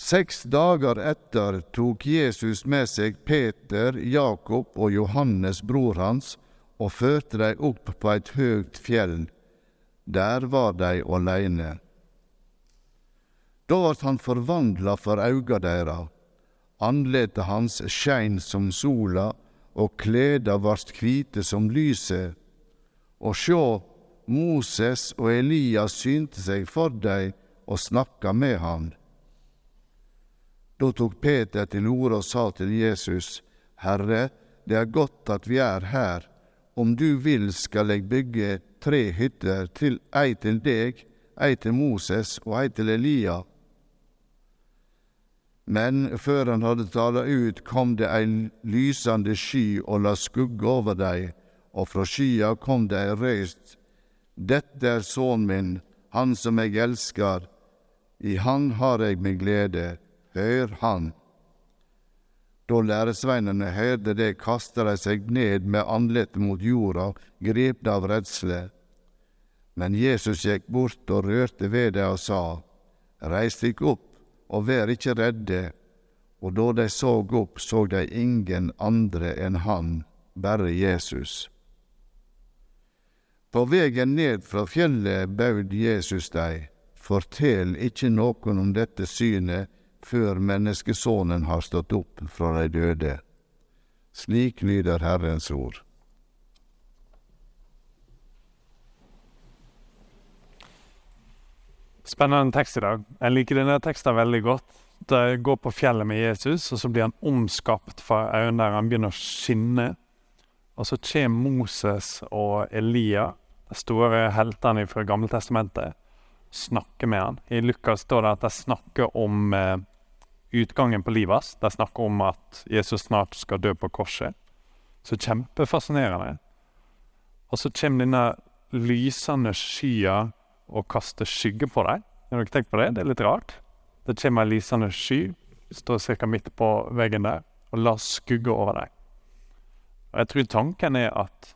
Seks dager etter tok Jesus med seg Peter, Jakob og Johannes, bror hans, og førte dem opp på et høgt fjell. Der var de aleine. Da vart han forvandla for auga deira. Andletet hans skein som sola, og kleda vart kvite som lyset. Og sjå, Moses og Elias synte seg for dei og snakka med han. Da tok Peter til orde og sa til Jesus, Herre, det er godt at vi er her. Om du vil, skal jeg bygge tre hytter, til ei til deg, ei til Moses og ei til Elia. Men før han hadde tala ut, kom det ei lysende sky og la skugge over dem, og fra skya kom det ei røyst. Dette er sønnen min, han som jeg elsker, i han har jeg min glede, hør han. Da læresveinene hørte det, kastet de seg ned med andletet mot jorda, grepne av redsle. Men Jesus gikk bort og rørte ved dem og sa, Reis dykk opp og vær ikke redde. Og da de så opp, så de ingen andre enn han, bare Jesus. På vegen ned fra fjellet baud Jesus dem, fortell ikke noen om dette synet før menneskesonen har stått opp fra de døde. Slik lyder Herrens ord. Spennende tekst i dag. Jeg liker denne teksten veldig godt. De går på fjellet med Jesus, og så blir han omskapt fra øynene der. Han begynner å skinne. Og så kommer Moses og Elia, de store heltene fra Gammeltestamentet, snakker med han. I Lukas står det at de snakker om eh, utgangen på livet hans. De snakker om at Jesus snart skal dø på korset. Så kjempefascinerende. Og så kommer denne lysende skya og kaster skygge på dem. Har dere tenkt på det? Det er litt rart. Det kommer en lysende sky, står ca. midt på veggen der, og lar skugge over dem. Og Jeg tror tanken er at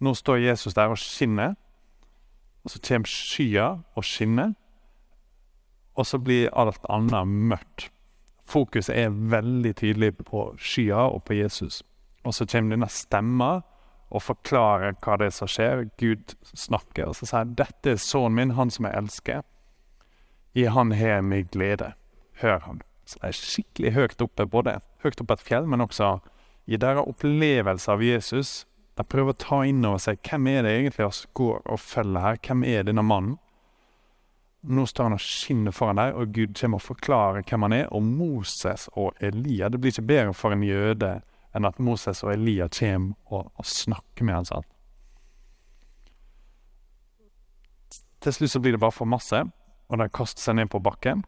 nå står Jesus der og skinner, så kommer skya og skinner, og så blir alt annet mørkt. Fokuset er veldig tydelig på skya og på Jesus. Og så kommer denne stemma og forklarer hva det er som skjer. Gud snakker, og så sier 'Dette er sønnen min, han som jeg elsker. I han har jeg glede.' Hør han. Så det er skikkelig høyt oppe, både høyt oppe et fjell, men også i deres opplevelse av Jesus. De prøver å ta inn over seg hvem er det egentlig som går og følger her. Hvem er denne mannen? Nå står han og skinner foran dem, og Gud kommer og forklarer hvem han er. Og Moses og Elia Det blir ikke bedre for en jøde enn at Moses og Elia kommer og, og snakker med ham. sånn. Til slutt så blir det bare for masse, og de kaster seg ned på bakken.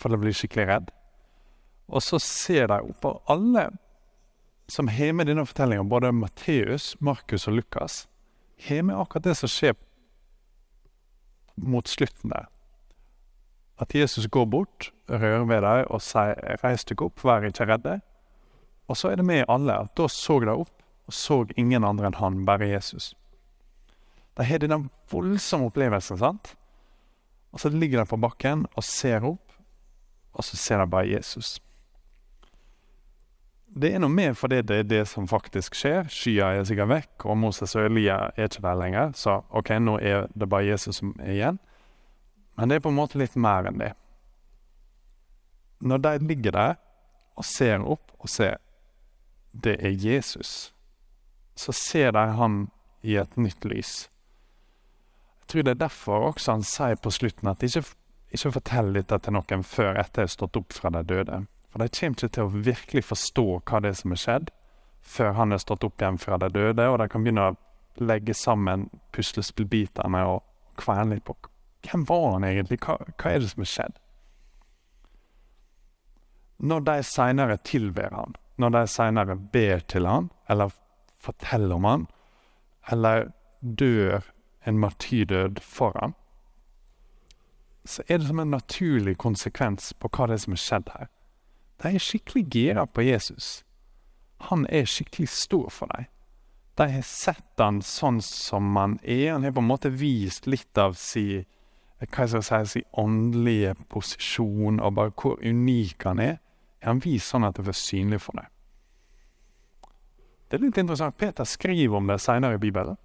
For de blir skikkelig redd. Og så ser de opp, og alle som har med denne fortellinga, både Matteus, Markus og Lukas, har med akkurat det som skjer mot slutten der. At Jesus går bort, rører ved dem og sier 'reis dere opp, vær ikke redde'. Og så er det med alle at da så de opp og så ingen andre enn han, bare Jesus. De har denne voldsomme opplevelsen, sant? Og så ligger de på bakken og ser opp, og så ser de bare Jesus. Det er noe mer fordi det er det som faktisk skjer. Skya er sikkert vekk, og Moses og Elia er ikke der lenger. Så OK, nå er det bare Jesus som er igjen. Men det er på en måte litt mer enn det. Når de ligger der og ser opp og ser det er Jesus, så ser de han i et nytt lys. Jeg tror det er derfor også han sier på slutten at ikke, ikke fortell dette til noen før etter jeg har stått opp fra de døde. For de kommer ikke til å virkelig forstå hva det er som er skjedd, før han er stått opp igjen fra de døde, og de kan begynne å legge sammen puslespillbitene og kverne litt på hvem var han egentlig, hva, hva er det som er skjedd? Når de seinere tilber han, når de seinere ber til han, eller forteller om han, eller dør en martyrdød for han, så er det som en naturlig konsekvens på hva det er som er skjedd her. De er skikkelig gira på Jesus. Han er skikkelig stor for dem. De har sett han sånn som han er. Han har på en måte vist litt av si hva jeg skal si, åndelige posisjon, og bare hvor unik han er, han vist sånn at det blir synlig for deg. Det er litt interessant. Peter skriver om det senere i Bibelen.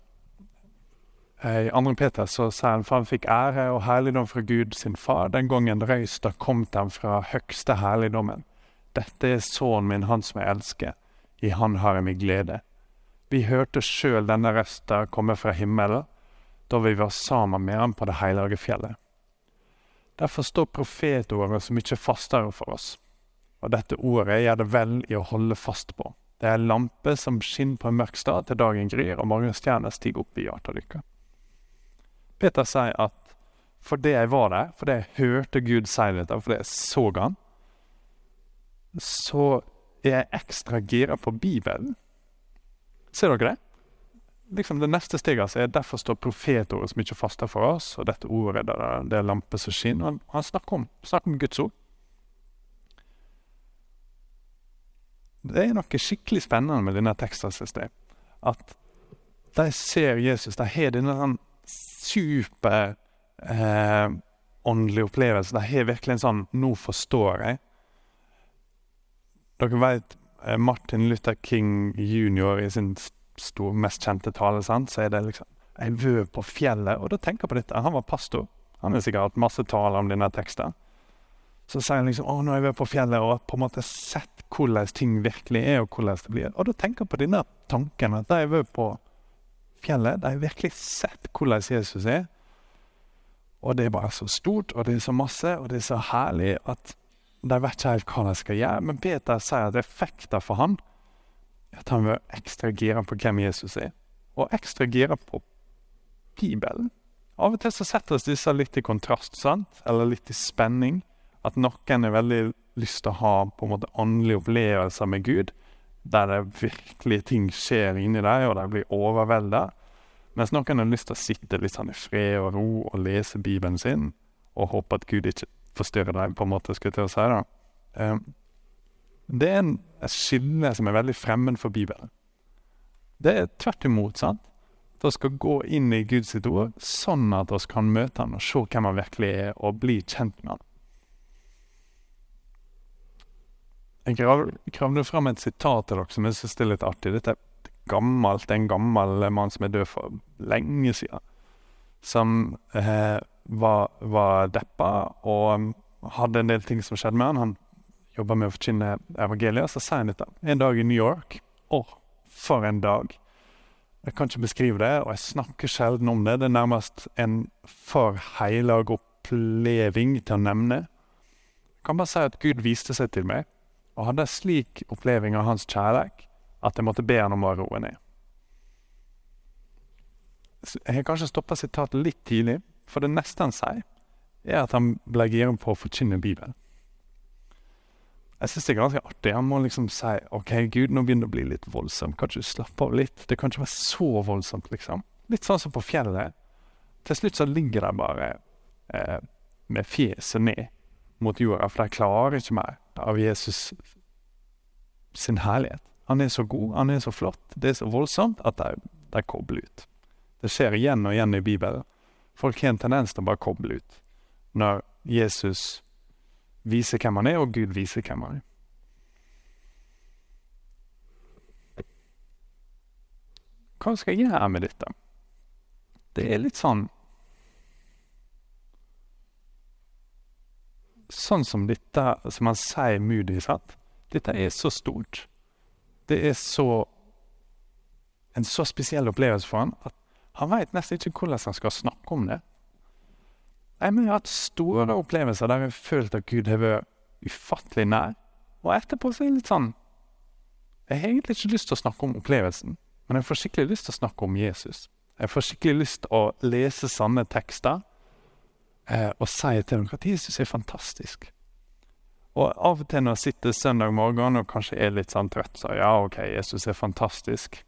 I 2. Peter så sier han for han fikk ære og herligdom fra Gud sin far den gangen røysta kom til ham fra høgste herligdommen. Dette er sønnen min, han som jeg elsker. I han har jeg min glede. Vi hørte sjøl denne røsta komme fra himmelen da vi var sammen med ham på det hellige fjellet. Derfor står profetordet så mye fastere for oss, og dette ordet gjør det vel i å holde fast på. Det er en lampe som skinner på en mørk stad til dagen gryr og morgenstjerner stiger opp i hjertet deres. Peter sier at fordi jeg var der, fordi jeg hørte Gud si dette, fordi jeg så han, så er jeg ekstra gira på Bibelen. Ser dere det? Liksom Det neste steget altså, er derfor står profetordet så mye faste for oss, og dette ordet det er, det lampe som skinner. Han snakker om, snakker om Guds ord. Det er noe skikkelig spennende med denne teksten, synes jeg. At de ser Jesus, de har denne sånn super eh, åndelig. De har virkelig en sånn 'nå forstår jeg'. Dere vet eh, Martin Luther King jr. i sin stor, mest kjente tale, sant? så er det liksom 'Jeg vøv på fjellet'. Og da tenker jeg på dette. Han var pastor. Han har sikkert hatt masse taler om denne teksten. Så sier han liksom 'Å, nå er jeg på fjellet', og på en måte sett hvordan ting virkelig er, og hvordan det blir. Og da tenker jeg på denne tanken at de har på fjellet. De har virkelig sett hvordan Jesus er. Og det er bare så stort, og det er så masse, og det er så herlig at de vet ikke helt hva de skal gjøre. Men Peter sier at effekten for han er at han vil ekstra gira på hvem Jesus er, og ekstra gira på Bibelen. Av og til så setter disse litt i kontrast, sant? eller litt i spenning. At noen har veldig lyst til å ha på en måte åndelige opplevelser med Gud, der det virkelig ting skjer inni deg, og de blir overvelda. Mens noen har lyst til å sitte litt sånn i fred og ro og lese Bibelen sin, og håpe at Gud ikke forstyrrer deg, på en måte, skulle jeg til å si. da. Um, det er en, skille som er veldig fremmed for Bibelen. Det er tvert imot. sant? Vi skal gå inn i Guds ord, sånn at vi kan møte han og se hvem han virkelig er, og bli kjent med han. Jeg gravde fram et sitat til dere som jeg syns er litt artig. Dette er gammelt, en gammel mann som er død for lenge siden. Som eh, var, var, deppa og um, hadde en del ting som skjedde med han. Han jobba med å forkynne evangeliet. Så sier han dette. En dag i New York. Å, for en dag. Jeg kan ikke beskrive det, og jeg snakker sjelden om det. Det er nærmest en for heilag oppleving til å nevne. Jeg kan bare si at Gud viste seg til meg og hadde en slik oppleving av hans kjærlighet at jeg måtte be han om å roe ned. Jeg har kanskje stoppa sitatet litt tidlig, for det neste han sier, er at han ble gira på å forkynne Bibelen. Jeg syns det er ganske artig. Han må liksom si OK, Gud, nå begynner det å bli litt voldsomt. Kan ikke du slappe av litt? Det kan ikke være så voldsomt, liksom. Litt sånn som på fjellet. Til slutt så ligger de bare eh, med fjeset ned mot jorda, for de klarer ikke mer av Jesus sin herlighet. Han er så god, han er så flott, det er så voldsomt at de, de kobler ut. Det skjer igjen og igjen i Bibelen. Folk har en tendens til å bare koble ut når Jesus viser hvem han er, og Gud viser hvem han er. Hva skal jeg gjøre med dette? Det er litt sånn sånn som dette, som han sier Moody satt, dette er så stort. Det er så en så spesiell opplevelse for han at han veit nesten ikke hvordan han skal snakke om det. Jeg har hatt store opplevelser der jeg har følt at Gud har vært ufattelig nær. Og etterpå så er det litt sånn Jeg har egentlig ikke lyst til å snakke om opplevelsen, men jeg får skikkelig lyst til å snakke om Jesus. Jeg får skikkelig lyst til å lese sanne tekster eh, og si til dem at Jesus er fantastisk. Og av og til når jeg sitter søndag morgen og kanskje er litt sånn trøtt, så ja, OK, Jesus er fantastisk.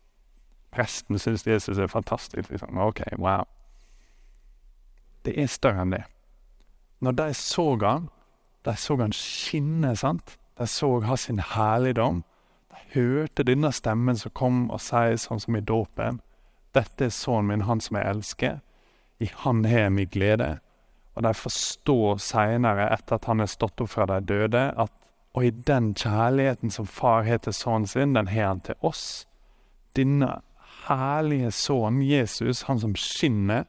Presten syns Jesus er fantastisk. liksom, OK, wow. Det er større enn det. Når de så han, de så han skinne, sant? De så ha sin herligdom. De hørte denne stemmen som kom og sier sånn som i dåpen. Dette er sønnen min, han som jeg elsker. I han har jeg min glede. Og de forstår seinere, etter at han er stått opp fra de døde, at og i den kjærligheten som far har til sønnen sin, den har han til oss. Denne herlige sønn Jesus, han som skinner,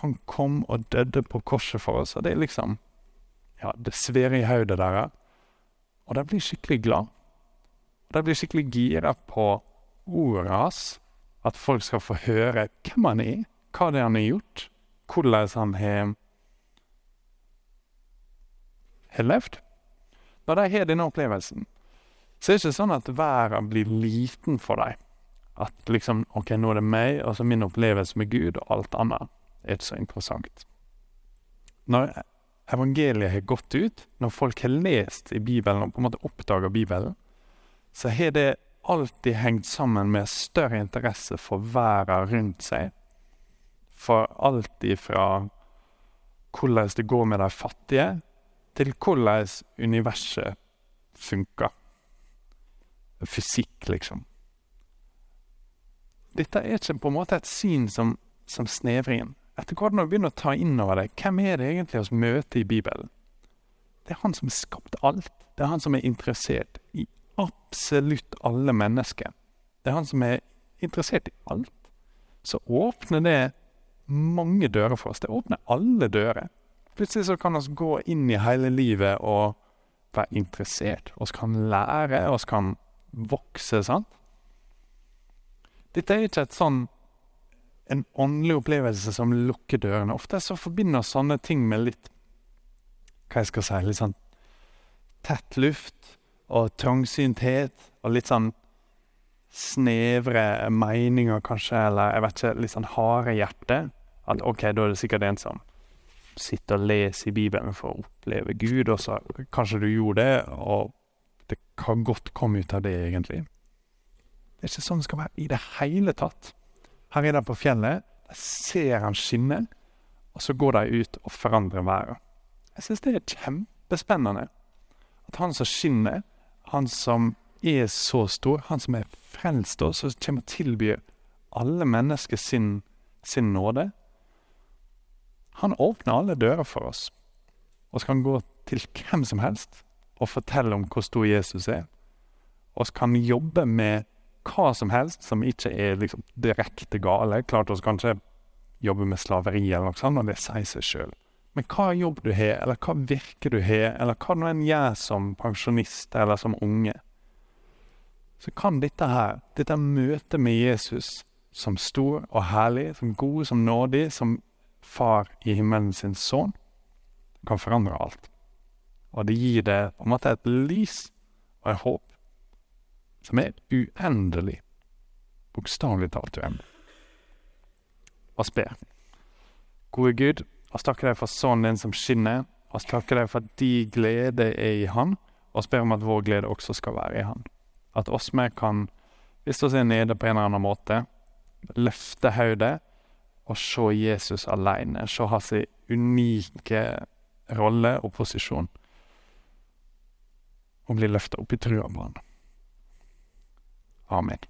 han kom og døde på korset for oss. Og det er liksom Ja, det sver i hodet deres. Og de blir skikkelig glad. Og de blir skikkelig gira på ordet hans. At folk skal få høre hvem han er, hva det er han har gjort, hvordan han har har levd. Når de har denne opplevelsen, så er det ikke sånn at verden blir liten for dem. At liksom OK, nå er det meg, og så min opplevelse med Gud, og alt annet er ikke så interessant. Når evangeliet har gått ut, når folk har lest i Bibelen og på en måte oppdager Bibelen, så har det alltid hengt sammen med større interesse for verden rundt seg. For alt ifra hvordan det går med de fattige, til hvordan universet funker. Fysikk, liksom. Dette er ikke på en måte et syn som, som snevrer inn. Etter hvert når du begynner å ta inn over det, hvem er det egentlig vi møter i Bibelen? Det er han som har skapt alt. Det er han som er interessert i absolutt alle mennesker. Det er han som er interessert i alt. Så åpner det mange dører for oss. Det åpner alle dører. Plutselig så kan vi gå inn i hele livet og være interessert. Vi kan lære, vi kan vokse, sant? Dette er ikke et sånn en åndelig opplevelse som lukker dørene. Ofte så forbinder sånne ting med litt Hva jeg skal si Litt sånn tett luft og trangsynthet og litt sånn snevre meninger, kanskje, eller jeg vet ikke, litt sånn harde hjerte. At OK, da er det sikkert en som sitter og leser i Bibelen for å oppleve Gud, og så kanskje du gjorde det, og det kan godt komme ut av det, egentlig. Det er ikke sånn det skal være i det hele tatt. Her er de på fjellet, der ser han skinne, og så går de ut og forandrer været. Jeg syns det er kjempespennende. At han som skinner, han som er så stor, han som er frelst oss, og kommer og tilbyr alle mennesker sin, sin nåde, han åpner alle dører for oss. og så kan gå til hvem som helst og fortelle om hvor stor Jesus er. Og så kan jobbe med hva som helst som ikke er liksom direkte gale. Klart oss kanskje jobber jobbe med slaveri, eller noe sånt, og det sier seg sjøl. Men hva jobb du har, eller hva virke du har, eller hva du enn gjør som pensjonist eller som unge, så kan dette her, dette møtet med Jesus som stor og herlig, som god, som nådig, som Far i himmelen sin sønn kan forandre alt. Og det gir det på en måte et lys og et håp som er uendelig. Bokstavelig talt uendelig. Vi ber. Gode Gud, oss takker deg for sønnen din som skinner. Oss takker deg for at de glede er i Han, vi ber om at vår glede også skal være i Han. At oss vi kan, hvis vi er nede på en eller annen måte, løfte hodet og se Jesus alene, se hans unike rolle og posisjon, og bli løfta opp i trua på han. Amen.